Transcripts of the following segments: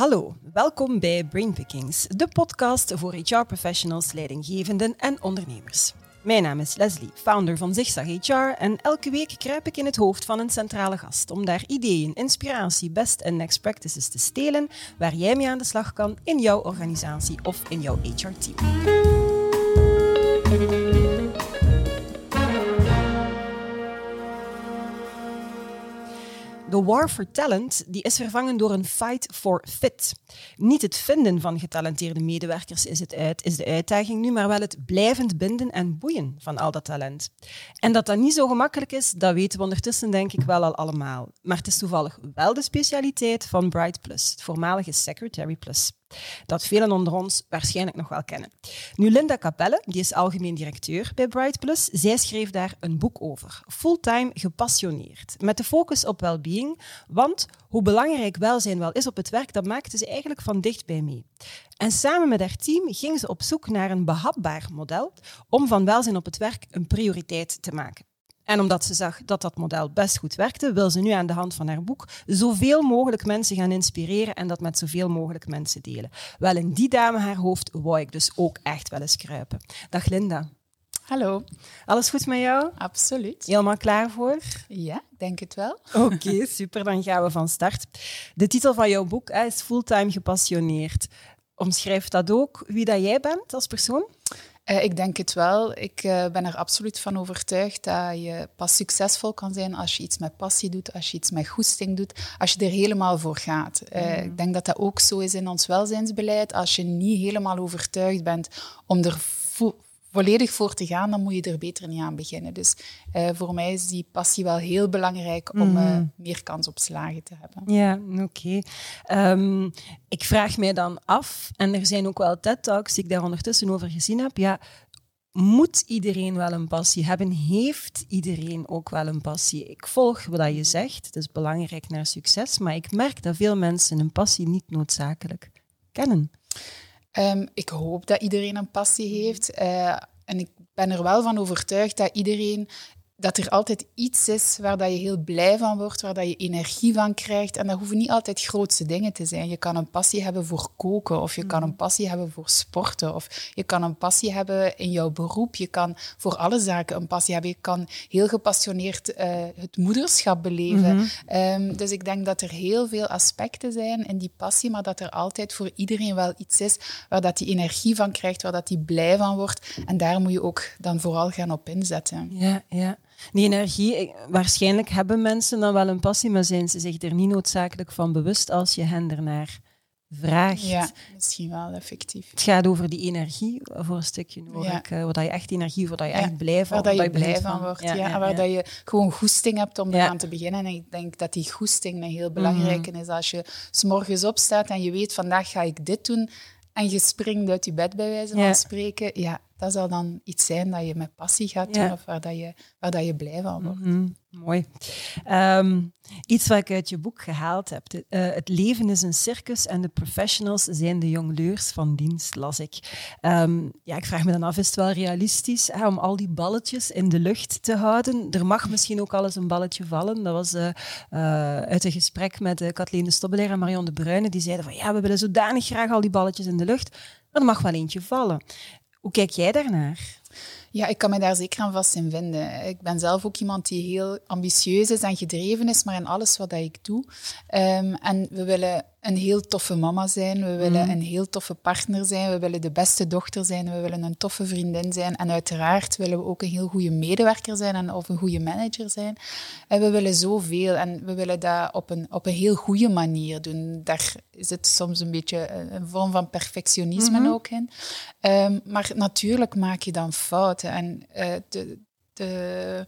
Hallo, welkom bij Brainpickings, de podcast voor HR-professionals, leidinggevenden en ondernemers. Mijn naam is Leslie, founder van Zigzag HR en elke week kruip ik in het hoofd van een centrale gast om daar ideeën, inspiratie, best en next practices te stelen waar jij mee aan de slag kan in jouw organisatie of in jouw HR-team. De war for talent die is vervangen door een fight for fit. Niet het vinden van getalenteerde medewerkers is, het uit, is de uitdaging nu, maar wel het blijvend binden en boeien van al dat talent. En dat dat niet zo gemakkelijk is, dat weten we ondertussen denk ik wel al allemaal. Maar het is toevallig wel de specialiteit van Bright Plus, het voormalige Secretary Plus dat velen onder ons waarschijnlijk nog wel kennen. Nu, Linda Capelle, die is algemeen directeur bij Bright Plus, zij schreef daar een boek over, Fulltime Gepassioneerd, met de focus op well-being, want hoe belangrijk welzijn wel is op het werk, dat maakte ze eigenlijk van dichtbij mee. En samen met haar team ging ze op zoek naar een behapbaar model om van welzijn op het werk een prioriteit te maken. En omdat ze zag dat dat model best goed werkte, wil ze nu aan de hand van haar boek zoveel mogelijk mensen gaan inspireren en dat met zoveel mogelijk mensen delen. Wel, in die dame haar hoofd wou ik dus ook echt wel eens kruipen. Dag Linda. Hallo. Alles goed met jou? Absoluut. Helemaal klaar voor? Ja, denk het wel. Oké, super. Dan gaan we van start. De titel van jouw boek is Fulltime Gepassioneerd. Omschrijft dat ook wie dat jij bent als persoon? Uh, ik denk het wel. Ik uh, ben er absoluut van overtuigd dat je pas succesvol kan zijn als je iets met passie doet, als je iets met goesting doet, als je er helemaal voor gaat. Uh, mm. Ik denk dat dat ook zo is in ons welzijnsbeleid. Als je niet helemaal overtuigd bent om er volledig voor te gaan, dan moet je er beter niet aan beginnen. Dus uh, voor mij is die passie wel heel belangrijk om uh, meer kans op slagen te hebben. Ja, oké. Okay. Um, ehm, ik vraag mij dan af, en er zijn ook wel TED-talks die ik daar ondertussen over gezien heb, ja, moet iedereen wel een passie hebben? Heeft iedereen ook wel een passie? Ik volg wat je zegt, het is belangrijk naar succes, maar ik merk dat veel mensen een passie niet noodzakelijk kennen. Um, ik hoop dat iedereen een passie heeft. Uh, en ik ben er wel van overtuigd dat iedereen dat er altijd iets is waar dat je heel blij van wordt, waar dat je energie van krijgt. En dat hoeven niet altijd grootste dingen te zijn. Je kan een passie hebben voor koken, of je kan een passie hebben voor sporten, of je kan een passie hebben in jouw beroep. Je kan voor alle zaken een passie hebben. Je kan heel gepassioneerd uh, het moederschap beleven. Mm -hmm. um, dus ik denk dat er heel veel aspecten zijn in die passie, maar dat er altijd voor iedereen wel iets is waar dat die energie van krijgt, waar dat die blij van wordt. En daar moet je ook dan vooral gaan op inzetten. Ja, ja. Die energie, waarschijnlijk hebben mensen dan wel een passie, maar zijn ze zich er niet noodzakelijk van bewust als je hen ernaar vraagt. Ja, misschien wel effectief. Het gaat over die energie voor een stukje hoor ja. ik, uh, waar je echt energie, waar je echt blij van, waar dat je blij van, wordt. Ja, waar dat je gewoon goesting hebt om eraan te beginnen. En ik denk dat die goesting een heel belangrijke mm. is. Als je s'morgens opstaat en je weet vandaag ga ik dit doen en je springt uit je bed bij wijze van spreken, ja, dat zal dan iets zijn dat je met passie gaat doen of waar, dat je, waar dat je blij van wordt. Mhm, mooi. Um, iets wat ik uit je boek gehaald heb. Uh, het leven is een circus en de professionals zijn de jongleurs van dienst, las ik. Um, ja, ik vraag me dan af, is het wel realistisch hè, om al die balletjes in de lucht te houden? Er mag misschien ook al eens een balletje vallen. Dat was uh, uh, uit een gesprek met uh, Kathleen de Stobbelaar en Marion de Bruyne. Die zeiden van ja, we willen zodanig graag al die balletjes in de lucht. Maar er mag wel eentje vallen. Hoe kijk jij daarnaar? Ja, ik kan me daar zeker aan vast in vinden. Ik ben zelf ook iemand die heel ambitieus is en gedreven is, maar in alles wat ik doe. Um, en we willen een heel toffe mama zijn, we willen mm. een heel toffe partner zijn, we willen de beste dochter zijn, we willen een toffe vriendin zijn en uiteraard willen we ook een heel goede medewerker zijn en of een goede manager zijn. En we willen zoveel en we willen dat op een, op een heel goede manier doen. Daar zit soms een beetje een vorm van perfectionisme mm -hmm. ook in. Um, maar natuurlijk maak je dan fouten en uh, de, de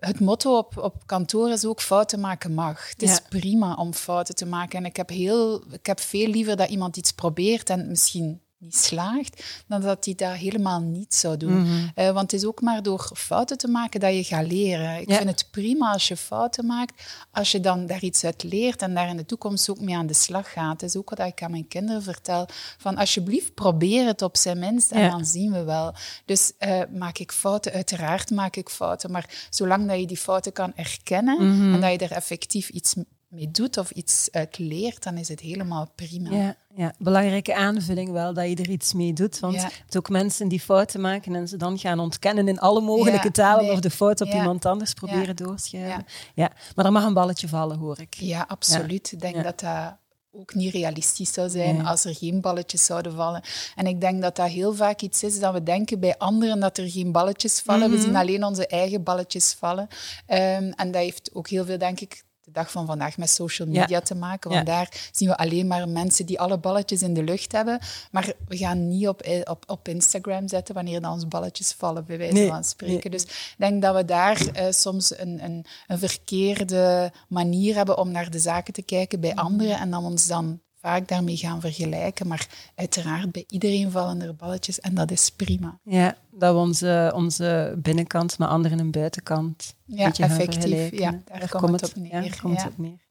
het motto op, op kantoor is ook fouten maken mag. Het is prima om fouten te maken. En ik heb, heel, ik heb veel liever dat iemand iets probeert en misschien niet slaagt, dan dat hij dat helemaal niet zou doen. Mm -hmm. uh, want het is ook maar door fouten te maken dat je gaat leren. Ik ja. vind het prima als je fouten maakt, als je dan daar iets uit leert en daar in de toekomst ook mee aan de slag gaat. Dat is ook wat ik aan mijn kinderen vertel. Van alsjeblieft, probeer het op zijn minst en ja. dan zien we wel. Dus uh, maak ik fouten? Uiteraard maak ik fouten. Maar zolang dat je die fouten kan erkennen mm -hmm. en dat je er effectief iets mee doet of iets uit leert, dan is het helemaal prima. Ja, ja. belangrijke aanvulling wel dat je er iets mee doet. Want Ja. ook mensen die fouten maken en ze dan gaan ontkennen in alle mogelijke Ja, talen nee. of de fout op iemand anders proberen Ja. doorschuiven. Ja. maar er mag een balletje vallen, hoor ik. Ja, absoluut. Ik denk dat dat ook niet realistisch zou zijn Nee. als er geen balletjes zouden vallen. En ik denk dat dat heel vaak iets is dat we denken bij anderen dat er geen balletjes vallen. Mhm. We zien alleen onze eigen balletjes vallen. Ehm, en dat heeft ook heel veel, denk ik, de dag van vandaag met social Ja. media te maken. Want Ja. daar zien we alleen maar mensen die alle balletjes in de lucht hebben. Maar we gaan niet op, op, op Instagram zetten wanneer dan onze balletjes vallen, bij wijze Nee. van spreken. Dus ik denk dat we daar eh, soms een, een, een verkeerde manier hebben om naar de zaken te kijken bij anderen en dan ons dan vaak daarmee gaan vergelijken. Maar uiteraard, bij iedereen vallen er balletjes en dat is prima. Ja, dat we onze, onze binnenkant met anderen een buitenkant Ja, effectief. Ja, daar komt het op neer. komt Ja. op neer.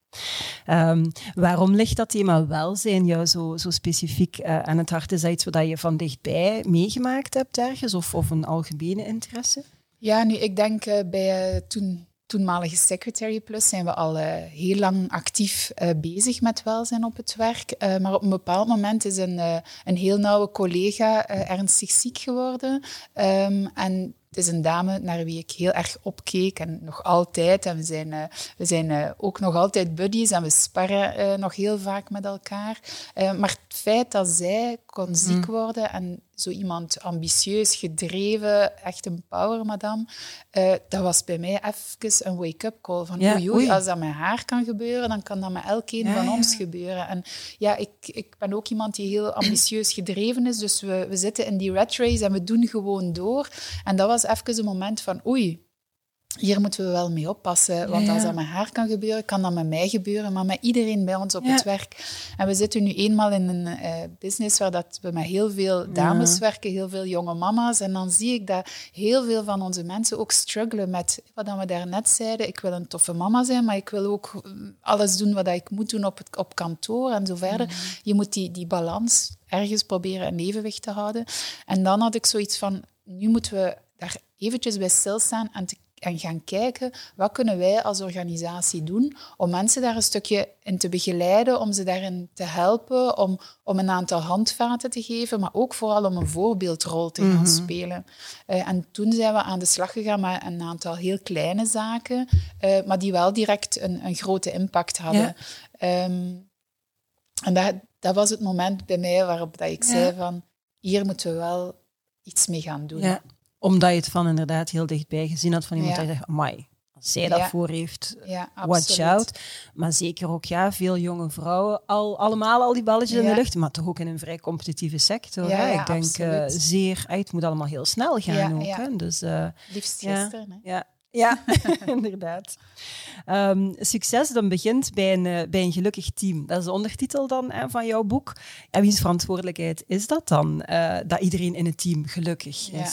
Ehm, waarom ligt dat thema welzijn jou zo, zo specifiek eh, aan het hart? Is dat iets wat je van dichtbij meegemaakt hebt ergens of, of een algemene interesse? Ja, nu, ik denk eh, bij eh, toen, toenmalige Secretary Plus zijn we al eh, heel lang actief eh, bezig met welzijn op het werk. Eh, maar op een bepaald moment is een, een heel nauwe collega ernstig ziek geworden. Ehm, en het is een dame naar wie ik heel erg opkeek en nog altijd. En we zijn, we zijn ook nog altijd buddies en we sparren nog heel vaak met elkaar. Maar het feit dat zij kon ziek worden en zo iemand ambitieus, gedreven, echt een power madame, eh, dat was bij mij even een wake-up call. Van Ja, oei, oei, oei. als dat met haar kan gebeuren, dan kan dat met elkeen Ja, van ja. ons gebeuren. En ja, ik, ik ben ook iemand die heel ambitieus gedreven is, dus we, we zitten in die rat race en we doen gewoon door. En dat was even een moment van oei, hier moeten we wel mee oppassen. Want Ja, als dat met haar kan gebeuren, kan dat met mij gebeuren, maar met iedereen bij ons op Ja. het werk. En we zitten nu eenmaal in een eh, business waar dat we met heel veel dames Ja. werken, heel veel jonge mama's. En dan zie ik dat heel veel van onze mensen ook struggelen met wat dan we daarnet zeiden. Ik wil een toffe mama zijn, maar ik wil ook mm, alles doen wat ik moet doen op, het, op kantoor en zo verder. Je moet die, die balans ergens proberen in evenwicht te houden. En dan had ik zoiets van, nu moeten we daar eventjes bij stilstaan en, te, en gaan kijken, wat kunnen wij als organisatie doen om mensen daar een stukje in te begeleiden, om ze daarin te helpen, om, om een aantal handvaten te geven, maar ook vooral om een voorbeeldrol te gaan spelen. Eh, en toen zijn we aan de slag gegaan met een aantal heel kleine zaken, eh, maar die wel direct een, een grote impact hadden. Ja. Ehm, en dat, dat was het moment bij mij waarop dat ik Ja. zei van, hier moeten we wel iets mee gaan doen. Ja, omdat je het van inderdaad heel dichtbij gezien had van iemand Ja. je dacht, amai, als zij dat voor heeft, watch out. Maar zeker ook ja, veel jonge vrouwen, al, allemaal al die balletjes in de lucht, maar toch ook in een vrij competitieve sector. Hè. ik denk eh, zeer, eh, het moet allemaal heel snel gaan ook. Hè. Dus, eh, Liefst gisteren. Hè? ja, ja inderdaad. Ehm, succes dan begint bij een, eh, bij een gelukkig team. Dat is de ondertitel dan hè, van jouw boek. En wiens verantwoordelijkheid is dat dan? dat iedereen in het team gelukkig Ja.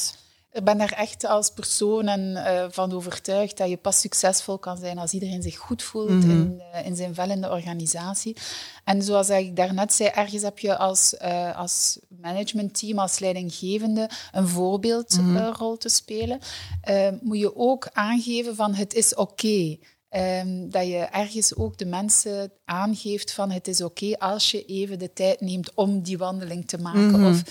Ik ben daar echt als persoon en, eh, van overtuigd dat je pas succesvol kan zijn als iedereen zich goed voelt Mhm. in, eh, in zijn vel in de organisatie. En zoals ik daarnet zei, ergens heb je als, eh, als managementteam, als leidinggevende, een voorbeeldrol te spelen. Moet je ook aangeven van het is oké. Ehm, dat je ergens ook de mensen aangeeft van het is oké als je even de tijd neemt om die wandeling te maken. Mhm. of,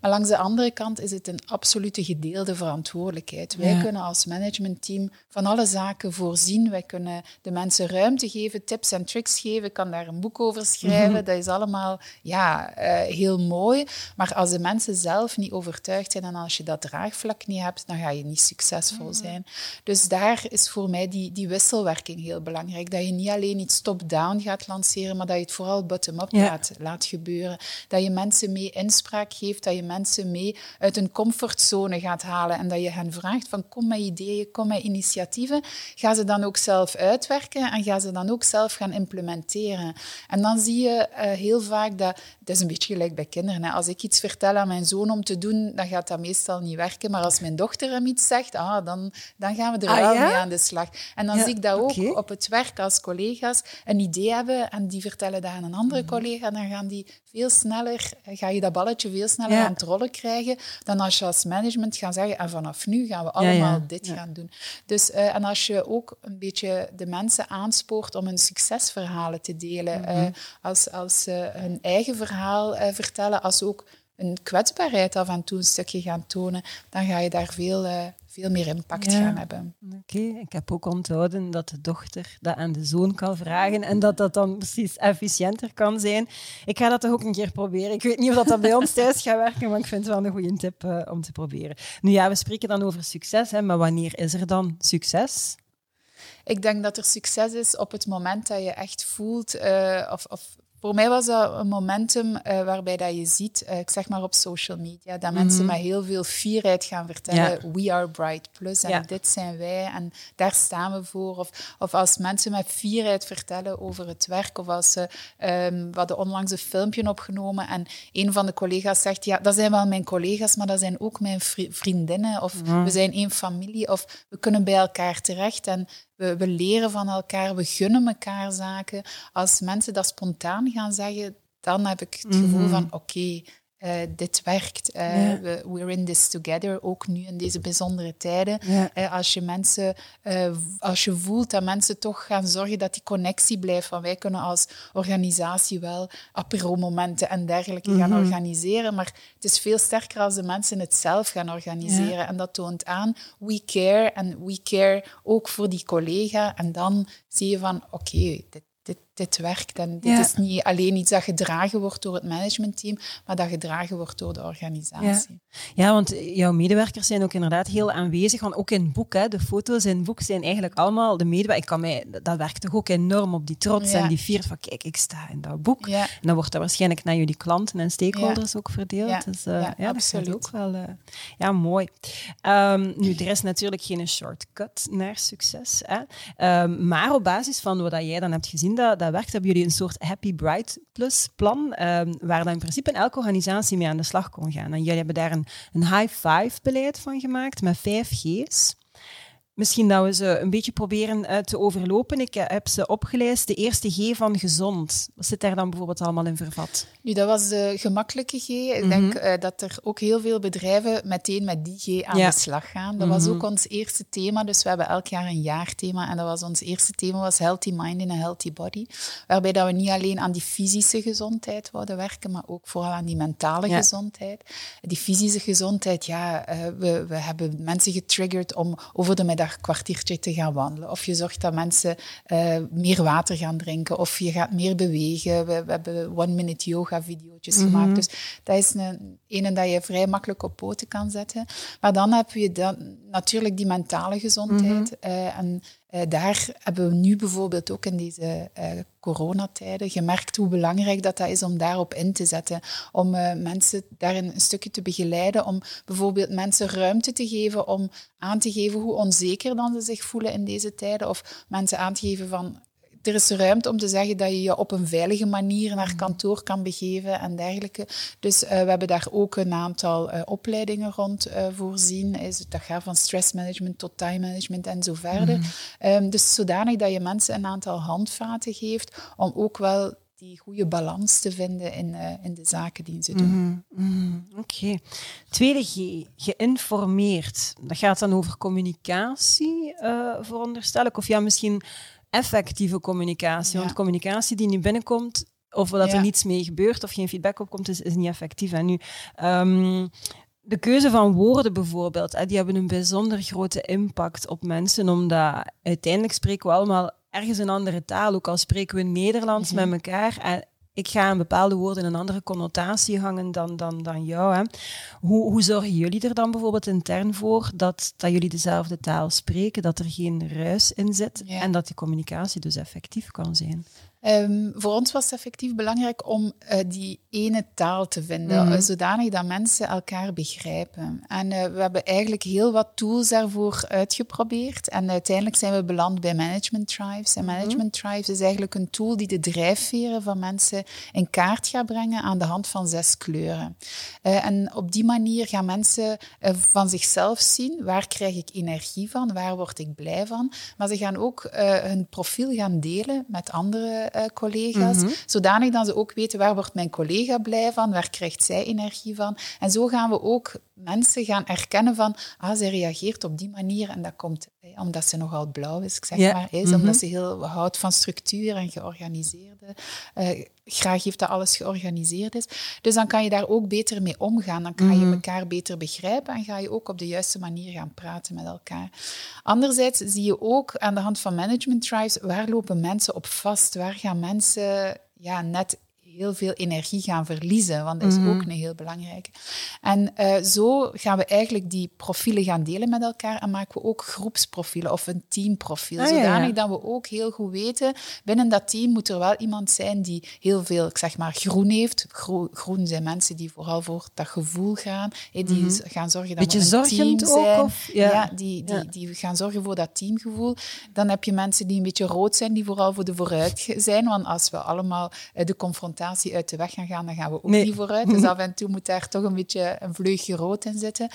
maar langs de andere kant is het een absolute gedeelde verantwoordelijkheid. Wij Ja. kunnen als managementteam van alle zaken voorzien. Wij kunnen de mensen ruimte geven, tips en tricks geven. Ik kan daar een boek over schrijven. Mhm. Dat is allemaal ja, eh, heel mooi. Maar als de mensen zelf niet overtuigd zijn en als je dat draagvlak niet hebt, dan ga je niet succesvol Mhm. zijn. Dus daar is voor mij die, die wisselwerking heel belangrijk. Dat je niet alleen iets top-down gaat lanceren, maar dat je het vooral bottom-up Ja. laat, laat gebeuren. Dat je mensen mee inspraak geeft, dat je mensen mee uit een comfortzone gaat halen en dat je hen vraagt van kom met ideeën, kom met initiatieven. Ga ze dan ook zelf uitwerken en ga ze dan ook zelf gaan implementeren. En dan zie je eh, heel vaak dat, het is een beetje gelijk bij kinderen, hè. als ik iets vertel aan mijn zoon om te doen, dan gaat dat meestal niet werken. Maar als mijn dochter hem iets zegt, ah, dan, dan gaan we er Ah, wel ja? mee aan de slag. En dan Ja, zie ik dat ook ook op het werk als collega's een idee hebben en die vertellen dat aan een andere mhm. collega, dan gaan die veel sneller, ga je dat balletje veel sneller aan het rollen krijgen dan als je als management gaat zeggen en vanaf nu gaan we allemaal dit gaan doen. Dus, uh, en als je ook een beetje de mensen aanspoort om hun succesverhalen te delen, mhm. eh, als, als ze hun eigen verhaal vertellen, als ook een kwetsbaarheid af en toe een stukje gaan tonen, dan ga je daar veel, uh, veel meer impact gaan hebben. Oké, ik heb ook onthouden dat de dochter dat aan de zoon kan vragen en dat dat dan precies efficiënter kan zijn. Ik ga dat toch ook een keer proberen. Ik weet niet of dat, bij ons thuis gaat werken, maar ik vind het wel een goede tip uh, om te proberen. Nu ja, we spreken dan over succes, hè, maar wanneer is er dan succes? Ik denk dat er succes is op het moment dat je echt voelt, uh, of, of voor mij was dat een momentum uh, waarbij dat je ziet, uh, ik zeg maar op social media, dat mensen mhm. met heel veel fierheid gaan vertellen, we are Bright Plus en dit zijn wij en daar staan we voor. Of, of als mensen met fierheid vertellen over het werk, of als ze, um, we hadden onlangs een filmpje opgenomen en een van de collega's zegt, ja, dat zijn wel mijn collega's, maar dat zijn ook mijn vriendinnen, of we zijn één familie, of we kunnen bij elkaar terecht. En we, we leren van elkaar, we gunnen elkaar zaken. Als mensen dat spontaan gaan zeggen, dan heb ik het gevoel mhm. van oké, uh, dit werkt. Uh, we, we're in this together, ook nu in deze bijzondere tijden. Uh, als je mensen, als je voelt dat mensen toch gaan zorgen dat die connectie blijft, van wij kunnen als organisatie wel apero-momenten en dergelijke gaan mhm. organiseren, maar het is veel sterker als de mensen het zelf gaan organiseren. En dat toont aan, we care en we care ook voor die collega. En dan zie je van, oké, dit dit, dit werkt. En dit is niet alleen iets dat gedragen wordt door het managementteam, maar dat gedragen wordt door de organisatie. Ja, want jouw medewerkers zijn ook inderdaad heel aanwezig. Want ook in het boek, hè, de foto's in het boek zijn eigenlijk allemaal de medewerkers. Ik kan mij, dat werkt toch ook enorm op die trots en die viert van kijk, ik sta in dat boek. En dan wordt dat waarschijnlijk naar jullie klanten en stakeholders ook verdeeld. Dus uh, ja, absoluut. dat ook wel uh, ja, mooi. Um, nu, er is natuurlijk geen shortcut naar succes. Hè. Um, maar op basis van wat jij dan hebt gezien dat, dat werkt, hebben jullie een soort Happy Bright Plus plan, um, waar dan in principe elke organisatie mee aan de slag kon gaan. En jullie hebben daar een, een high five beleid van gemaakt met vijf G's. Misschien dat we ze een beetje proberen uh, te overlopen. Ik uh, heb ze opgeleist. De eerste G van gezond. Wat zit daar dan bijvoorbeeld allemaal in vervat? Nu, dat was de gemakkelijke G. Ik mm denk uh, dat er ook heel veel bedrijven meteen met die G aan de slag gaan. Dat was mhm. ook ons eerste thema. Dus we hebben elk jaar een jaarthema. En dat was ons eerste thema, was Healthy Mind in a Healthy Body. Waarbij dat we niet alleen aan die fysische gezondheid wouden werken, maar ook vooral aan die mentale gezondheid. Die fysische gezondheid, ja, we, we hebben mensen getriggerd om over de middag een kwartiertje te gaan wandelen. Of je zorgt dat mensen uh, meer water gaan drinken. Of je gaat meer bewegen. We, we hebben one-minute yoga-video's mm gemaakt. Dus dat is een, ene dat je vrij makkelijk op poten kan zetten. Maar dan heb je dan natuurlijk die mentale gezondheid. Mm uh, en uh, daar hebben we nu bijvoorbeeld ook in deze uh, coronatijden gemerkt hoe belangrijk dat, dat is om daarop in te zetten. Om uh, mensen daarin een stukje te begeleiden, om bijvoorbeeld mensen ruimte te geven om aan te geven hoe onzeker dan ze zich voelen in deze tijden. Of mensen aan te geven van er is ruimte om te zeggen dat je je op een veilige manier naar mm. kantoor kan begeven en dergelijke. Dus uh, we hebben daar ook een aantal uh, opleidingen rond uh, voorzien. Is, dat gaat van stressmanagement tot time management en zo verder. Mm. Um, dus zodanig dat je mensen een aantal handvaten geeft om ook wel die goede balans te vinden in, in de zaken die ze doen. Mm, mm, Oké. Tweede G, geïnformeerd. Dat gaat dan over communicatie, veronderstel ik. Of ja, misschien effectieve communicatie. Want communicatie die nu binnenkomt, of dat er niets mee gebeurt of geen feedback opkomt, is, is niet effectief. En nu, um, de keuze van woorden bijvoorbeeld, die hebben een bijzonder grote impact op mensen, omdat uiteindelijk spreken we allemaal ergens een andere taal, ook al spreken we Nederlands mhm. met elkaar. En ik ga een bepaalde woorden in een andere connotatie hangen dan, dan, dan jou. Hè. Hoe, hoe zorgen jullie er dan bijvoorbeeld intern voor dat, dat jullie dezelfde taal spreken, dat er geen ruis in zit en dat die communicatie dus effectief kan zijn? Um, voor ons was het effectief belangrijk om uh, die ene taal te vinden, Mhm. zodanig dat mensen elkaar begrijpen. En eh, we hebben eigenlijk heel wat tools daarvoor uitgeprobeerd. En uiteindelijk zijn we beland bij Management Tribes. En Management Tribes is eigenlijk een tool die de drijfveren van mensen in kaart gaat brengen aan de hand van zes kleuren. Eh, en op die manier gaan mensen eh, van zichzelf zien, waar krijg ik energie van, waar word ik blij van. Maar ze gaan ook hun profiel gaan delen met andere collega's, zodanig dat ze ook weten waar wordt mijn collega blij van, waar krijgt zij energie van. En zo gaan we ook mensen gaan erkennen van, ah, zij reageert op die manier en dat komt omdat ze nogal blauw is, ik zeg Ja. maar, is omdat ze heel houdt van structuur en georganiseerde, eh, graag heeft dat alles georganiseerd is. Dus dan kan je daar ook beter mee omgaan, dan kan je elkaar beter begrijpen en ga je ook op de juiste manier gaan praten met elkaar. Anderzijds zie je ook aan de hand van management tribes, waar lopen mensen op vast, waar gaan mensen ja, net heel veel energie gaan verliezen, want dat is ook een heel belangrijke. En eh, zo gaan we eigenlijk die profielen gaan delen met elkaar en maken we ook groepsprofielen of een teamprofiel, Ah, ja, ja. zodanig dat we ook heel goed weten, binnen dat team moet er wel iemand zijn die heel veel, ik zeg maar, groen heeft. Gro- groen zijn mensen die vooral voor dat gevoel gaan, die z- gaan zorgen dat Mhm. Beetje we een zorgend team ook, zijn. of- ja. ja, die, die, Ja. die gaan zorgen voor dat teamgevoel. Dan heb je mensen die een beetje rood zijn, die vooral voor de vooruit zijn. Want als we allemaal eh, de confrontatie uit de weg gaan gaan, dan gaan we ook Nee. niet vooruit. Dus af en toe moet daar toch een beetje een vleugje rood in zitten.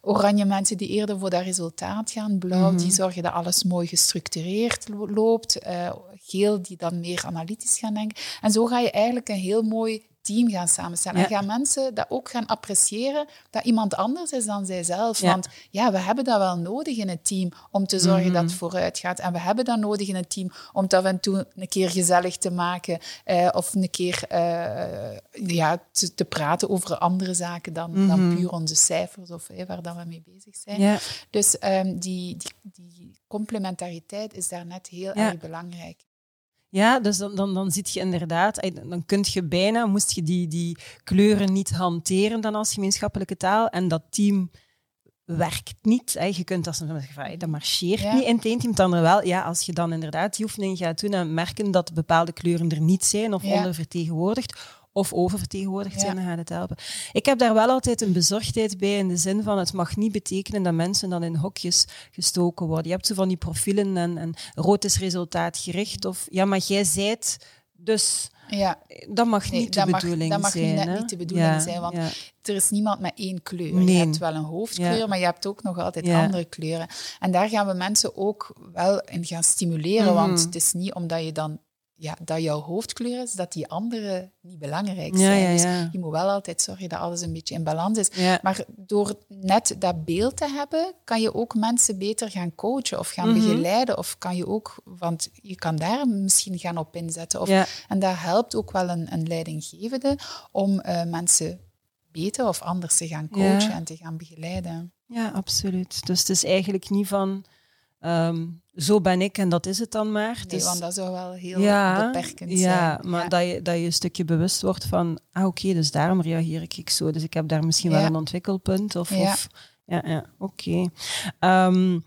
Oranje mensen die eerder voor dat resultaat gaan. Blauw, Mhm. die zorgen dat alles mooi gestructureerd lo- loopt. Eh, geel, die dan meer analytisch gaan denken. En zo ga je eigenlijk een heel mooi team gaan samenstellen. Ja. En gaan mensen dat ook gaan appreciëren dat iemand anders is dan zijzelf. Ja. Want ja, we hebben dat wel nodig in het team om te zorgen dat Mhm. het vooruit gaat. En we hebben dat nodig in het team om het af en toe een keer gezellig te maken eh, of een keer eh, ja, te, te praten over andere zaken dan, dan puur onze cijfers of eh, waar dat we mee bezig zijn. Ja. Dus ehm, die, die, die complementariteit is daar net heel erg belangrijk. Ja, dus dan, dan, dan zit je inderdaad, eh, dan kun je bijna, moest je die, die kleuren niet hanteren dan als gemeenschappelijke taal en dat team werkt niet. Hè. Je kunt dat soms zeggen, dat marcheert Ja. niet in het ene team, dan wel. Ja, als je dan inderdaad die oefening gaat doen en merken dat bepaalde kleuren er niet zijn of Ja. ondervertegenwoordigd of oververtegenwoordigd Ja. zijn, dan gaat het helpen. Ik heb daar wel altijd een bezorgdheid bij in de zin van het mag niet betekenen dat mensen dan in hokjes gestoken worden. Je hebt zo van die profielen en, en rood is resultaatgericht of ja, maar jij zijt dus Ja, dat mag Nee, niet de dat bedoeling dat mag zijn. hè? niet de bedoeling Ja, zijn, want ja. er is niemand met één kleur. Nee. Je hebt wel een hoofdkleur, Ja. maar je hebt ook nog altijd andere kleuren. En daar gaan we mensen ook wel in gaan stimuleren, Mhm. want het is niet omdat je dan ja, dat jouw hoofdkleur is, dat die andere niet belangrijk Ja, zijn. ja, Dus je moet wel altijd zorgen dat alles een beetje in balans is. Maar door net dat beeld te hebben, kan je ook mensen beter gaan coachen of gaan Mhm. begeleiden. Of kan je ook, want je kan daar misschien gaan op inzetten. Of. En dat helpt ook wel een, een leidinggevende om eh, mensen beter of anders te gaan coachen en te gaan begeleiden. Ja, absoluut. Dus het is eigenlijk niet van ehm, zo ben ik en dat is het dan maar. Nee, is- want dat zou wel heel ja, beperkend ja, zijn. maar Ja. Dat, je, dat je een stukje bewust wordt van, ah oké, dus daarom reageer ik zo. Dus ik heb daar misschien wel een ontwikkelpunt. Of, Ja. of, ja, ja oké. Ehm,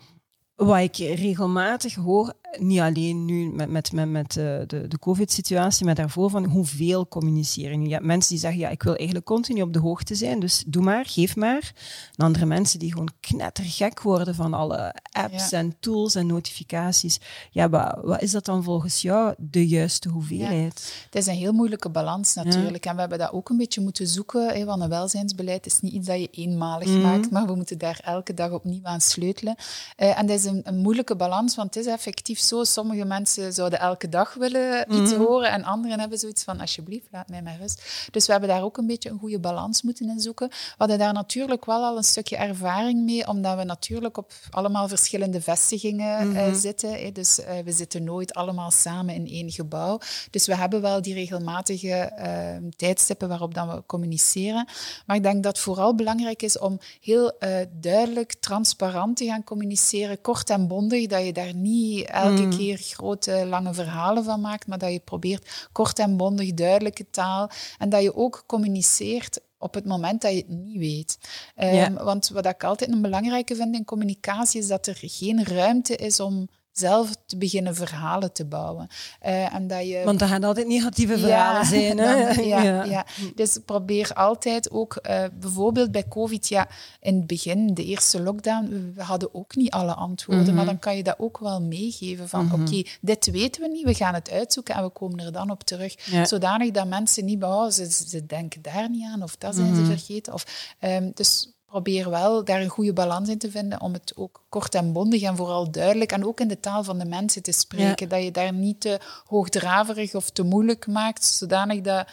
wat ik regelmatig hoor, niet alleen nu met, met, met, met eh, de, de COVID-situatie, maar daarvoor van hoeveel communiceren. Je hebt mensen die zeggen, ja, ik wil eigenlijk continu op de hoogte zijn, dus doe maar, geef maar. En andere mensen die gewoon knettergek worden van alle apps Ja. en tools en notificaties. Ja, wat, wat is dat dan volgens jou de juiste hoeveelheid? Het is een heel moeilijke balans natuurlijk. En we hebben dat ook een beetje moeten zoeken. Hè, want een welzijnsbeleid is niet iets dat je eenmalig Mhm. maakt, maar we moeten daar elke dag opnieuw aan sleutelen. Eh, en dat is een, een moeilijke balans, want het is effectief zo. Sommige mensen zouden elke dag willen iets Mhm. horen en anderen hebben zoiets van, alsjeblieft, laat mij maar rust. Dus we hebben daar ook een beetje een goede balans moeten in zoeken. We hadden daar natuurlijk wel al een stukje ervaring mee, omdat we natuurlijk op allemaal verschillende vestigingen eh, zitten. Hè. Dus eh, we zitten nooit allemaal samen in één gebouw. Dus we hebben wel die regelmatige eh, tijdstippen waarop dan we communiceren. Maar ik denk dat het vooral belangrijk is om heel eh, duidelijk, transparant te gaan communiceren, kort en bondig, dat je daar niet elke keer grote, lange verhalen van maakt, maar dat je probeert kort en bondig, duidelijke taal en dat je ook communiceert op het moment dat je het niet weet. Ehm, Ja. Want wat ik altijd een belangrijke vind in communicatie is dat er geen ruimte is om zelf te beginnen verhalen te bouwen. Uh, en dat je... Want er gaan altijd negatieve verhalen zijn. Hè? ja, ja, ja, Dus probeer altijd ook, uh, bijvoorbeeld bij COVID, ja, in het begin, de eerste lockdown, we hadden ook niet alle antwoorden, maar mhm. dan kan je dat ook wel meegeven van, mm oké, dit weten we niet, we gaan het uitzoeken en we komen er dan op terug. Zodanig dat mensen niet, oh, ze, ze denken daar niet aan of dat zijn ze mhm. vergeten. Of, um, dus probeer wel daar een goede balans in te vinden om het ook kort en bondig en vooral duidelijk en ook in de taal van de mensen te spreken. Dat je daar niet te hoogdraverig of te moeilijk maakt, zodanig dat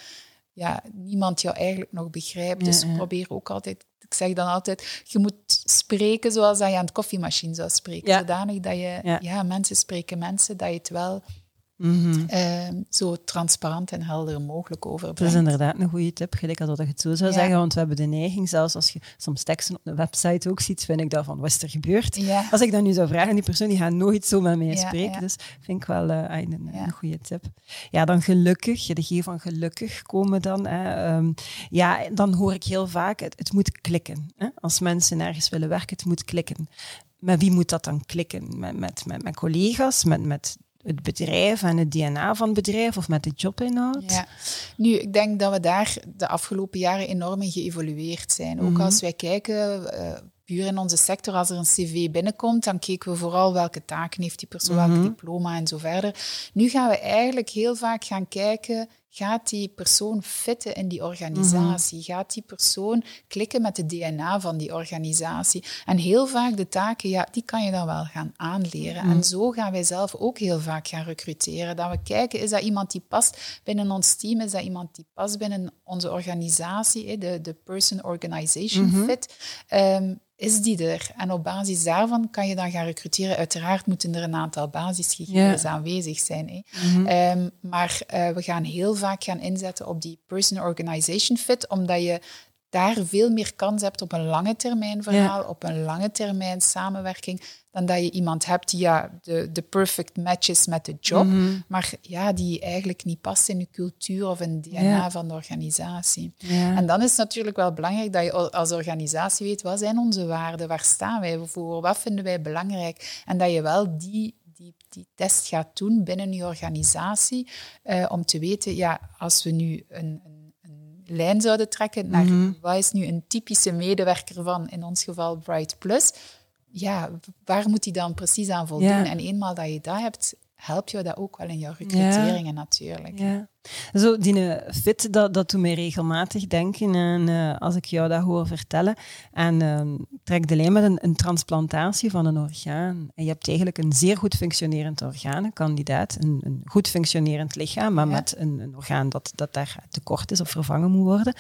ja, niemand jou eigenlijk nog begrijpt. dus probeer ook altijd, ik zeg dan altijd, je moet spreken zoals dat je aan het koffiemachine zou spreken. Zodanig dat je, ja. mensen spreken mensen, dat je het wel Mm zo transparant en helder mogelijk overbrengt. Dat is inderdaad een goede tip, gelijk als dat je het zo zou zeggen. Want we hebben de neiging, zelfs als je soms teksten op de website ook ziet, vind ik dat van, wat is er gebeurd? Als ik dat nu zou vragen, die persoon die gaat nooit zo met mij spreken. Dus vind ik wel uh, een, een goede tip. Ja, dan gelukkig, de G van gelukkig komen dan. Hè. Um, ja, dan hoor ik heel vaak, het, het moet klikken. Hè. Als mensen ergens willen werken, het moet klikken. Met wie moet dat dan klikken? Met, met, met, met collega's, met, met het bedrijf en het DNA van het bedrijf of met de jobinhoud? Ja. Nu, ik denk dat we daar de afgelopen jaren enorm in geëvolueerd zijn. Ook mhm. als wij kijken, uh, puur in onze sector, als er een cv binnenkomt, dan kijken we vooral welke taken heeft die persoon, welk mhm. diploma en zo verder. Nu gaan we eigenlijk heel vaak gaan kijken, Gaat die persoon fitten in die organisatie? Mhm. Gaat die persoon klikken met de DNA van die organisatie? En heel vaak de taken, ja, die kan je dan wel gaan aanleren. En mhm. zo gaan wij zelf ook heel vaak gaan recruteren. Dat we kijken, is dat iemand die past binnen ons team? Is dat iemand die past binnen onze organisatie? De, de person-organization mhm. fit. Um, is die er? En op basis daarvan kan je dan gaan recruteren. Uiteraard moeten er een aantal basisgegevens aanwezig zijn. Hè. Ehm, maar uh, we gaan heel vaak gaan inzetten op die person-organization fit, omdat je daar veel meer kans hebt op een lange termijn verhaal, op een lange termijn samenwerking, dan dat je iemand hebt die ja, de, de perfect match is met de job, mhm. maar ja, die eigenlijk niet past in de cultuur of in het DNA van de organisatie. En dan is het natuurlijk wel belangrijk dat je als organisatie weet, wat zijn onze waarden, waar staan wij voor, wat vinden wij belangrijk, en dat je wel die die, die test gaat doen binnen je organisatie, uh, om te weten, ja, als we nu een, een lijn zouden trekken naar mhm. wat is nu een typische medewerker van, in ons geval Bright Plus, ja, waar moet hij dan precies aan voldoen? En eenmaal dat je dat hebt, helpt je dat ook wel in jouw recruteringen natuurlijk. Ja. Zo, die fit, dat, dat doet mij regelmatig denken. En uh, als ik jou dat hoor vertellen. En uh, trek de lijn met een, een, transplantatie van een orgaan. En je hebt eigenlijk een zeer goed functionerend orgaan, een kandidaat. Een, een goed functionerend lichaam, maar met een, een orgaan dat, dat daar tekort is of vervangen moet worden.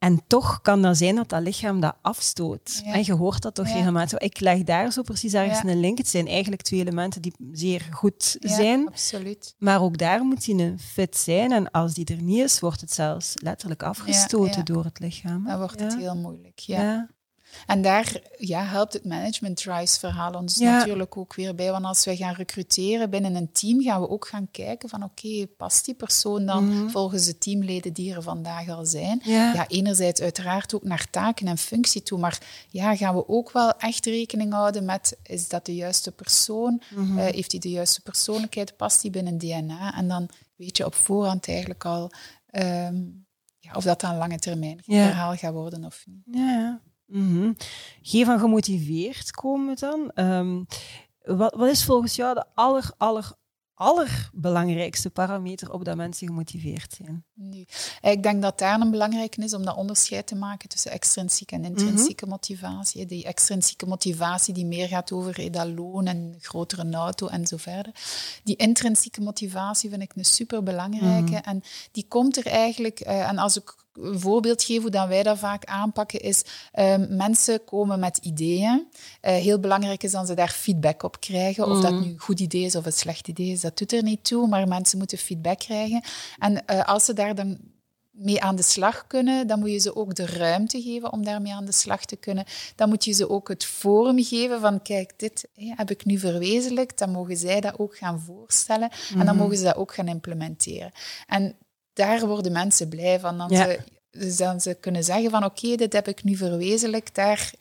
En toch kan dat zijn dat dat lichaam dat afstoot. En je hoort dat toch ja. regelmatig. Ik leg daar zo precies ergens een link. Het zijn eigenlijk twee elementen die zeer goed zijn. absoluut. Maar ook daar moet hij een fit zijn. En als die er niet is, wordt het zelfs letterlijk afgestoten door het lichaam. Dan wordt het heel moeilijk, ja. En daar ja, helpt het management rise verhaal ons natuurlijk ook weer bij. Want als wij gaan recruteren binnen een team, gaan we ook gaan kijken van oké, past die persoon dan mhm. volgens de teamleden die er vandaag al zijn? Ja. enerzijds uiteraard ook naar taken en functie toe, maar ja, gaan we ook wel echt rekening houden met is dat de juiste persoon? Mm heeft hij de juiste persoonlijkheid? Past die binnen DNA? En dan weet je op voorhand eigenlijk al ehm, ja, of dat dan lange termijn verhaal gaat worden of niet. Ja, Mm -hmm. van gemotiveerd komen dan. Um, wat, wat, is volgens jou de aller, aller, allerbelangrijkste parameter op dat mensen gemotiveerd zijn? Nu, ik denk dat daar een belangrijke is om dat onderscheid te maken tussen extrinsieke en intrinsieke mhm. motivatie. Die extrinsieke motivatie die meer gaat over dat loon en grotere auto en zo verder. Die intrinsieke motivatie vind ik een superbelangrijke. Mm En die komt er eigenlijk, uh, en als ik een voorbeeld geven hoe dat wij dat vaak aanpakken, is um, mensen komen met ideeën. Uh, heel belangrijk is dat ze daar feedback op krijgen. Of dat mm. nu een goed idee is of een slecht idee is, dat doet er niet toe, maar mensen moeten feedback krijgen. En uh, als ze daar dan mee aan de slag kunnen, dan moet je ze ook de ruimte geven om daarmee aan de slag te kunnen. Dan moet je ze ook het forum geven van, kijk, dit heb ik nu verwezenlijkt, dan mogen zij dat ook gaan voorstellen en dan mhm. mogen ze dat ook gaan implementeren. En daar worden mensen blij van. Dan ze, Dus dan ze kunnen zeggen van oké, dit heb ik nu verwezenlijkt, daar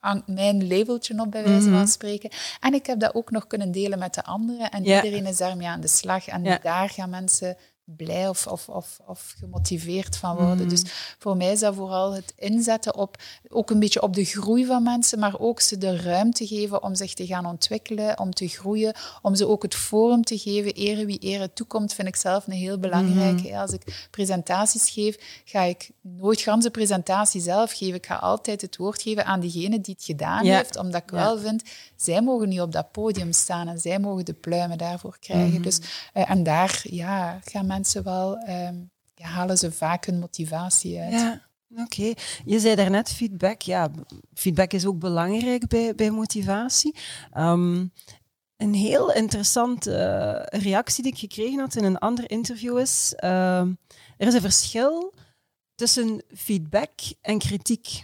hangt mijn labeltje op bij wijze van spreken. En ik heb dat ook nog kunnen delen met de anderen en iedereen is daarmee aan de slag. En daar gaan mensen blij of, of, of, of gemotiveerd van worden. Mm. Dus voor mij is dat vooral het inzetten op, ook een beetje op de groei van mensen, maar ook ze de ruimte geven om zich te gaan ontwikkelen, om te groeien, om ze ook het forum te geven. Ere wie ere toekomt, vind ik zelf een heel belangrijke. Mm. Als ik presentaties geef, ga ik nooit ganse presentatie zelf geven. Ik ga altijd het woord geven aan diegene die het gedaan heeft, omdat ik wel vind, zij mogen nu op dat podium staan en zij mogen de pluimen daarvoor krijgen. Mm-hmm. Dus, uh, en daar ja, gaan mensen wel, ehm, ja, halen ze vaak hun motivatie uit. Ja. Oké, je zei daarnet feedback. Ja, feedback is ook belangrijk bij, bij motivatie. Um, een heel interessante uh, reactie die ik gekregen had in een ander interview is: uh, er is een verschil tussen feedback en kritiek.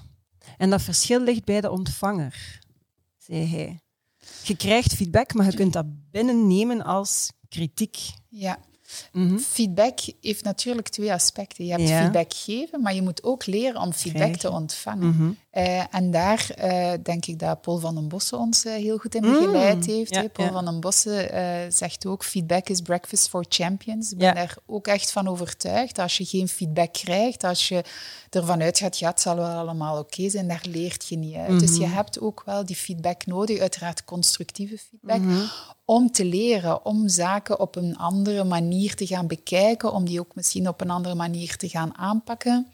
En dat verschil ligt bij de ontvanger, zei hij. Je krijgt feedback, maar je kunt dat binnennemen als kritiek. Ja, Mhm. Feedback heeft natuurlijk twee aspecten. Je hebt feedback geven, maar je moet ook leren om feedback te ontvangen. Mhm. Eh, en daar uh, denk ik dat Paul van den Bossen ons uh, heel goed in begeleid mm. heeft. Ja, Paul van den Bossen zegt ook, feedback is breakfast for champions. Ik ben daar ook echt van overtuigd. Als je geen feedback krijgt, als je ervan uitgaat, ja, het zal wel allemaal oké zijn, daar leert je niet uit. Dus je mhm. hebt ook wel die feedback nodig, uiteraard constructieve feedback. Om te leren, om zaken op een andere manier te gaan bekijken, om die ook misschien op een andere manier te gaan aanpakken.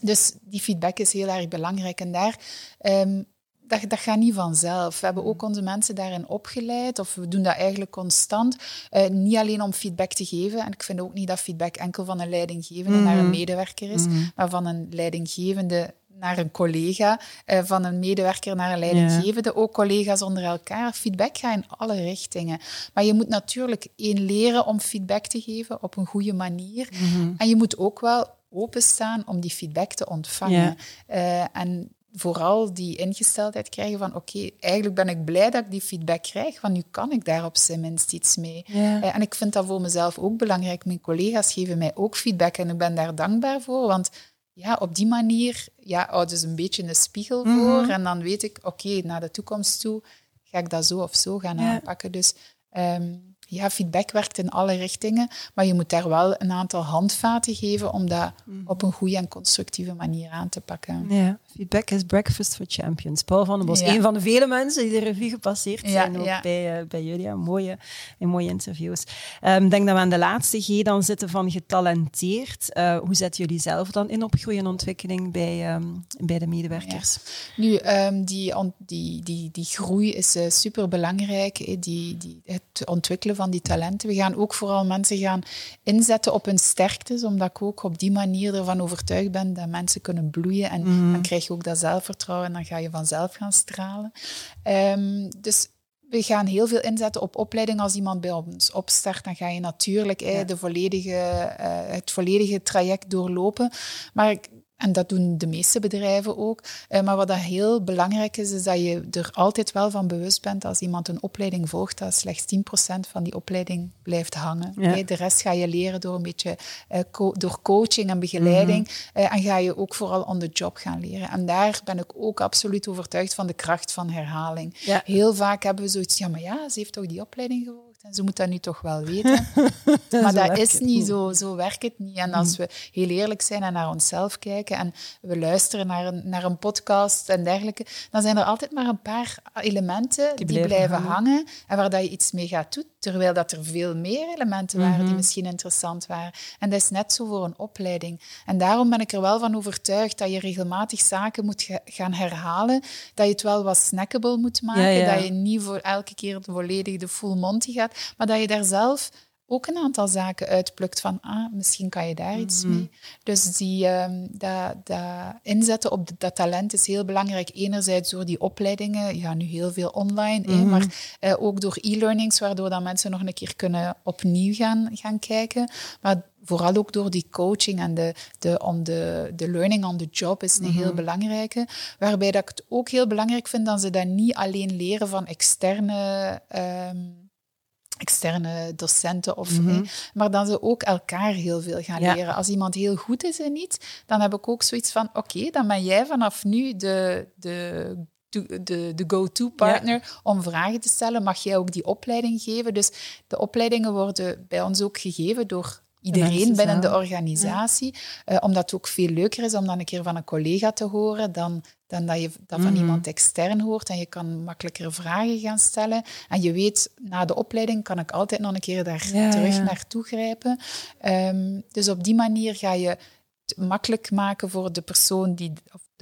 Dus die feedback is heel erg belangrijk. En daar, um, dat, dat gaat niet vanzelf. We hebben ook onze mensen daarin opgeleid, of we doen dat eigenlijk constant. Uh, niet alleen om feedback te geven. En ik vind ook niet dat feedback enkel van een leidinggevende naar een mhm. medewerker is, mhm. maar van een leidinggevende naar een collega, uh, van een medewerker naar een leidinggevende, ook collega's onder elkaar. Feedback gaat in alle richtingen. Maar je moet natuurlijk één leren om feedback te geven op een goede manier. Mhm. En je moet ook wel openstaan om die feedback te ontvangen. Uh, en vooral die ingesteldheid krijgen van oké, eigenlijk ben ik blij dat ik die feedback krijg, want nu kan ik daar op zijn minst iets mee. Uh, en ik vind dat voor mezelf ook belangrijk. Mijn collega's geven mij ook feedback en ik ben daar dankbaar voor, want ja, op die manier ja, houden ze een beetje een spiegel mhm. voor en dan weet ik, oké, naar de toekomst toe ga ik dat zo of zo gaan aanpakken. Dus um, ja, feedback werkt in alle richtingen, maar je moet daar wel een aantal handvaten geven om dat mhm. op een goede en constructieve manier aan te pakken. Ja, feedback is breakfast for champions. Paul van den Bos, een van de vele mensen die de revue gepasseerd zijn ook Bij, uh, bij jullie. mooie, in mooie interviews. Ehm, ik denk dat we aan de laatste G dan zitten van getalenteerd. Uh, hoe zetten jullie zelf dan in op groei en ontwikkeling bij, um, bij de medewerkers? Nu, um, die, die, die, die groei is uh, super belangrijk. Die, die, het ontwikkelen van van die talenten. We gaan ook vooral mensen gaan inzetten op hun sterktes, omdat ik ook op die manier ervan overtuigd ben dat mensen kunnen bloeien. En mhm. dan krijg je ook dat zelfvertrouwen en dan ga je vanzelf gaan stralen. Um, dus we gaan heel veel inzetten op opleiding. Als iemand bij ons opstart, dan ga je natuurlijk eh, de volledige, uh, het volledige traject doorlopen. Maar en dat doen de meeste bedrijven ook. Uh, maar wat dat heel belangrijk is, is dat je er altijd wel van bewust bent als iemand een opleiding volgt, dat slechts 10% van die opleiding blijft hangen. De rest ga je leren door een beetje uh, door coaching en begeleiding. Mm en ga je ook vooral on the job gaan leren. En daar ben ik ook absoluut overtuigd van de kracht van herhaling. Heel vaak hebben we zoiets, ja, maar ja, ze heeft toch die opleiding gevolgd? En ze moet dat nu toch wel weten. maar dat is niet zo. Zo werkt het niet. En als mm. we heel eerlijk zijn en naar onszelf kijken en we luisteren naar een, naar een podcast en dergelijke, dan zijn er altijd maar een paar elementen die, blijven, hangen. en waar dat je iets mee gaat doen. Terwijl dat er veel meer elementen waren die mhm. misschien interessant waren. En dat is net zo voor een opleiding. En daarom ben ik er wel van overtuigd dat je regelmatig zaken moet gaan herhalen. Dat je het wel wat snackable moet maken. Dat je niet voor elke keer de volledige de full monty gaat. Maar dat je daar zelf ook een aantal zaken uitplukt van, ah, misschien kan je daar iets mhm. mee. Dus die, um, dat, dat inzetten op dat talent is heel belangrijk. Enerzijds door die opleidingen, ja, nu heel veel online, mm maar uh, ook door e-learnings, waardoor dan mensen nog een keer kunnen opnieuw gaan, gaan kijken. Maar vooral ook door die coaching en de, de, on de, de learning on the job is een heel mhm. belangrijke. Waarbij dat ik het ook heel belangrijk vind dat ze dat niet alleen leren van externe... Um, externe docenten. Of, mm maar dan ze ook elkaar heel veel gaan leren. Als iemand heel goed is in iets, dan heb ik ook zoiets van, oké, dan ben jij vanaf nu de, de de, de go-to-partner om vragen te stellen. Mag jij ook die opleiding geven? Dus de opleidingen worden bij ons ook gegeven door iedereen binnen de organisatie. Ja. Uh, omdat het ook veel leuker is om dan een keer van een collega te horen dan, dan dat je dat van mhm. iemand extern hoort. En je kan makkelijker vragen gaan stellen. En je weet, na de opleiding kan ik altijd nog een keer daar terug ja. naartoe grijpen. Um, dus op die manier ga je het makkelijk maken voor de persoon die,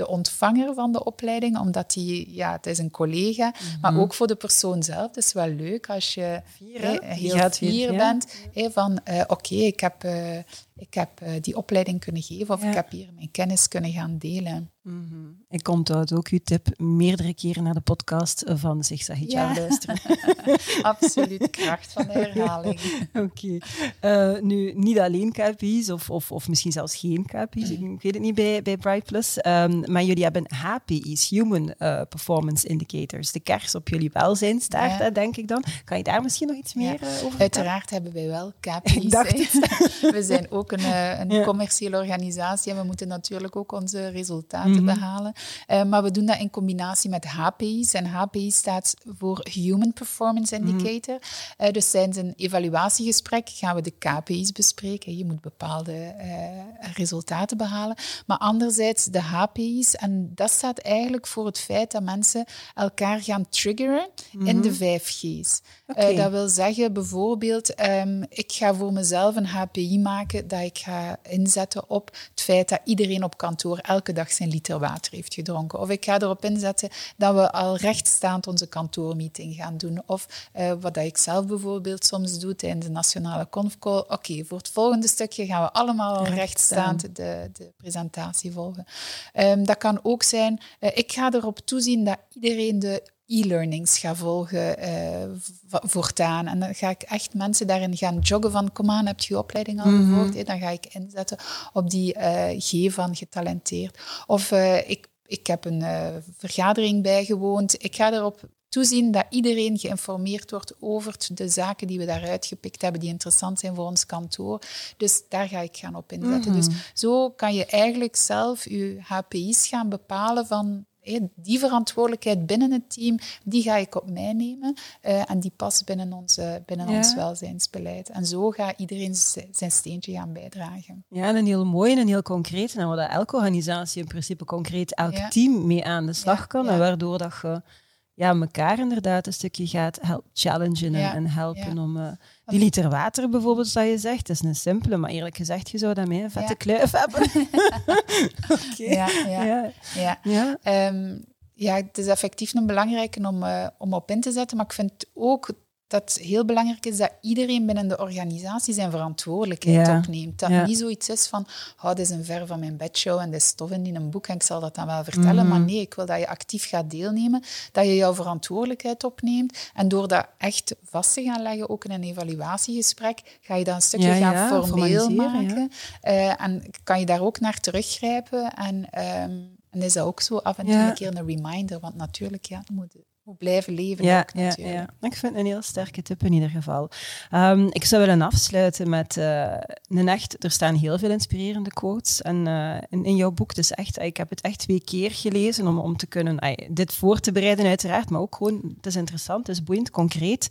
de ontvanger van de opleiding, omdat die, ja, het is een collega, maar mhm. ook voor de persoon zelf. Het is wel leuk als je vier, heel fier bent, van uh, oké, ik heb, uh, ik heb uh, die opleiding kunnen geven of ik heb hier mijn kennis kunnen gaan delen. Mm -hmm. Ik onthoud ook uw tip meerdere keren naar de podcast van Zeg Sahitja ja. luisteren. Absoluut, kracht van de herhaling. Oké. Okay. Uh, nu, niet alleen KPI's, of, of, of misschien zelfs geen KPI's, mm. ik weet het niet bij, bij Bright Plus, um, maar jullie hebben HPI's, Human uh, Performance Indicators, de kers op jullie welzijnstaart, ja. denk ik dan. Kan je daar misschien nog iets meer over Uiteraard hebben wij wel KPI's. Ik dacht we zijn ook een, een commerciële organisatie en we moeten natuurlijk ook onze resultaten te mhm. behalen. Uh, maar we doen dat in combinatie met HPI's. En HPI staat voor Human Performance mhm. Indicator. Mm. Uh, dus tijdens een evaluatiegesprek gaan we de KPI's bespreken. Je moet bepaalde uh, resultaten behalen. Maar anderzijds de HPI's. En dat staat eigenlijk voor het feit dat mensen elkaar gaan triggeren in de mhm. vijf G's. Okay. dat wil zeggen bijvoorbeeld, um, ik ga voor mezelf een HPI maken dat ik ga inzetten op het feit dat iedereen op kantoor elke dag zijn liter water heeft gedronken. Of ik ga erop inzetten dat we al rechtstaand onze kantoormeeting gaan doen. Of uh, wat ik zelf bijvoorbeeld soms doe tijdens de nationale confcall. Oké, voor het volgende stukje gaan we allemaal al rechtstaand de, de presentatie volgen. Um, dat kan ook zijn, uh, ik ga erop toezien dat iedereen de e-learnings ga volgen uh, voortaan. En dan ga ik echt mensen daarin gaan joggen van, kom aan, heb je je opleiding al mhm. gevolgd? Dan ga ik inzetten op die uh, G van getalenteerd. Of uh, ik, ik heb een vergadering bijgewoond. Ik ga erop toezien dat iedereen geïnformeerd wordt over de zaken die we daaruit gepikt hebben, die interessant zijn voor ons kantoor. Dus daar ga ik gaan op inzetten. Mhm. Dus zo kan je eigenlijk zelf je HPI's gaan bepalen van die verantwoordelijkheid binnen het team, die ga ik op mij nemen uh, en die past binnen, onze, binnen ons welzijnsbeleid. En zo gaat iedereen zijn steentje gaan bijdragen. Ja, en een heel mooi en een heel concreet. En waar elke organisatie in principe concreet elk team mee aan de slag kan. En waardoor dat je ja, elkaar inderdaad een stukje gaat help, challengen en, helpen om... Uh, die liter water bijvoorbeeld, dat je zegt, dat is een simpele, maar eerlijk gezegd, je zou daarmee een vette kluif hebben. okay. ja, ja, ja. Ja. Um, ja, het is effectief een belangrijke om, uh, om op in te zetten, maar ik vind ook dat heel belangrijk is dat iedereen binnen de organisatie zijn verantwoordelijkheid opneemt. Dat ja. niet zoiets is van, oh, dit is een ver van mijn bedshow en dit is stof in een boek en ik zal dat dan wel vertellen. Maar mhm. nee, ik wil dat je actief gaat deelnemen, dat je jouw verantwoordelijkheid opneemt. En door dat echt vast te gaan leggen, ook in een evaluatiegesprek, ga je dat een stukje gaan formeel maken. Uh, en kan je daar ook naar teruggrijpen. En, um, en is dat ook zo af en toe een keer een reminder, want natuurlijk, ja, moet blijven leven. Ja, ook, ja, ja, ik vind het een heel sterke tip in ieder geval. Um, ik zou willen afsluiten met uh, een echt, er staan heel veel inspirerende quotes en, uh, in, in, jouw boek. Dus echt, ik heb het echt twee keer gelezen om, om te kunnen uh, dit voor te bereiden uiteraard, maar ook gewoon, het is interessant, het is boeiend, concreet.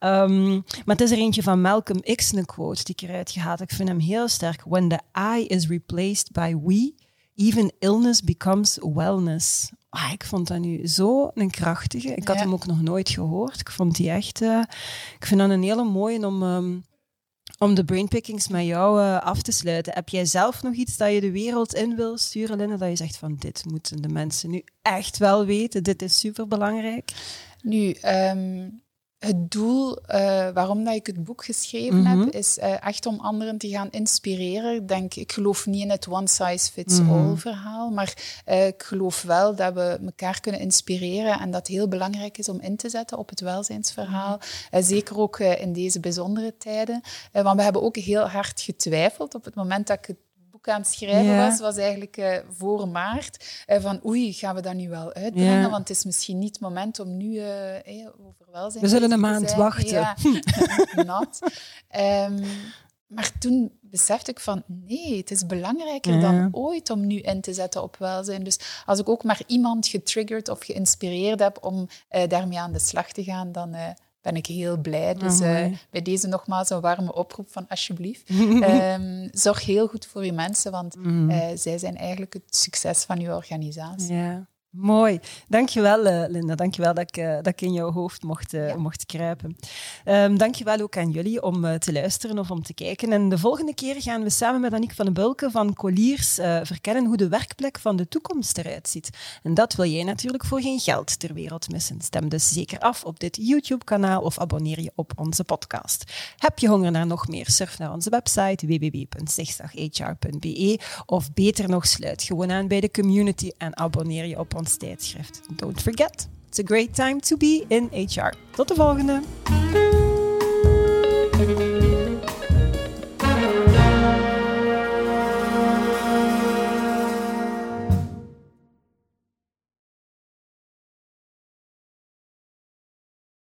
Um, maar het is er eentje van Malcolm X, een quote die ik eruit gehaald Ik vind hem heel sterk. When the I is replaced by we, even illness becomes wellness. Ah, ik vond dat nu zo een krachtige. Ik had hem ook nog nooit gehoord. Ik vond die echt... Uh, ik vind dat een hele mooie om, um, om de brainpickings met jou uh, af te sluiten. Heb jij zelf nog iets dat je de wereld in wil sturen, Linda? Dat je zegt van dit moeten de mensen nu echt wel weten. Dit is superbelangrijk. Nu, um, het doel uh, waarom dat ik het boek geschreven heb, mhm. is uh, echt om anderen te gaan inspireren. Ik denk, ik geloof niet in het one-size-fits-all mhm. verhaal, maar uh, ik geloof wel dat we elkaar kunnen inspireren en dat het heel belangrijk is om in te zetten op het welzijnsverhaal. Mhm. zeker ook in deze bijzondere tijden. want we hebben ook heel hard getwijfeld op het moment dat ik het boek aan het schrijven was, was eigenlijk uh, voor maart. Uh, van oei, gaan we dat nu wel uitbrengen? Want het is misschien niet het moment om nu uh, over welzijn We zullen een maand wachten. Ja, nat. Um, maar toen besefte ik van nee, het is belangrijker dan ooit om nu in te zetten op welzijn. Dus als ik ook maar iemand getriggerd of geïnspireerd heb om uh, daarmee aan de slag te gaan, dan ben ik heel blij. Dus uh, bij deze nogmaals een warme oproep van alsjeblieft. um, zorg heel goed voor je mensen, want mm. zij zijn eigenlijk het succes van je organisatie. Ja. Mooi. Dankjewel, uh, Linda. Dankjewel dat ik, uh, dat ik in jouw hoofd mocht, uh, mocht kruipen. Um, dankjewel ook aan jullie om te luisteren of om te kijken. En de volgende keer gaan we samen met Aniek van den Bulke van Colliers verkennen hoe de werkplek van de toekomst eruit ziet. En dat wil jij natuurlijk voor geen geld ter wereld missen. Stem dus zeker af op dit YouTube-kanaal of abonneer je op onze podcast. Heb je honger naar nog meer? Surf naar onze website www.zigzaghr.be of beter nog, sluit gewoon aan bij de community en abonneer je op ons ons tijdschrift. Don't forget, it's a great time to be in HR. Tot de volgende!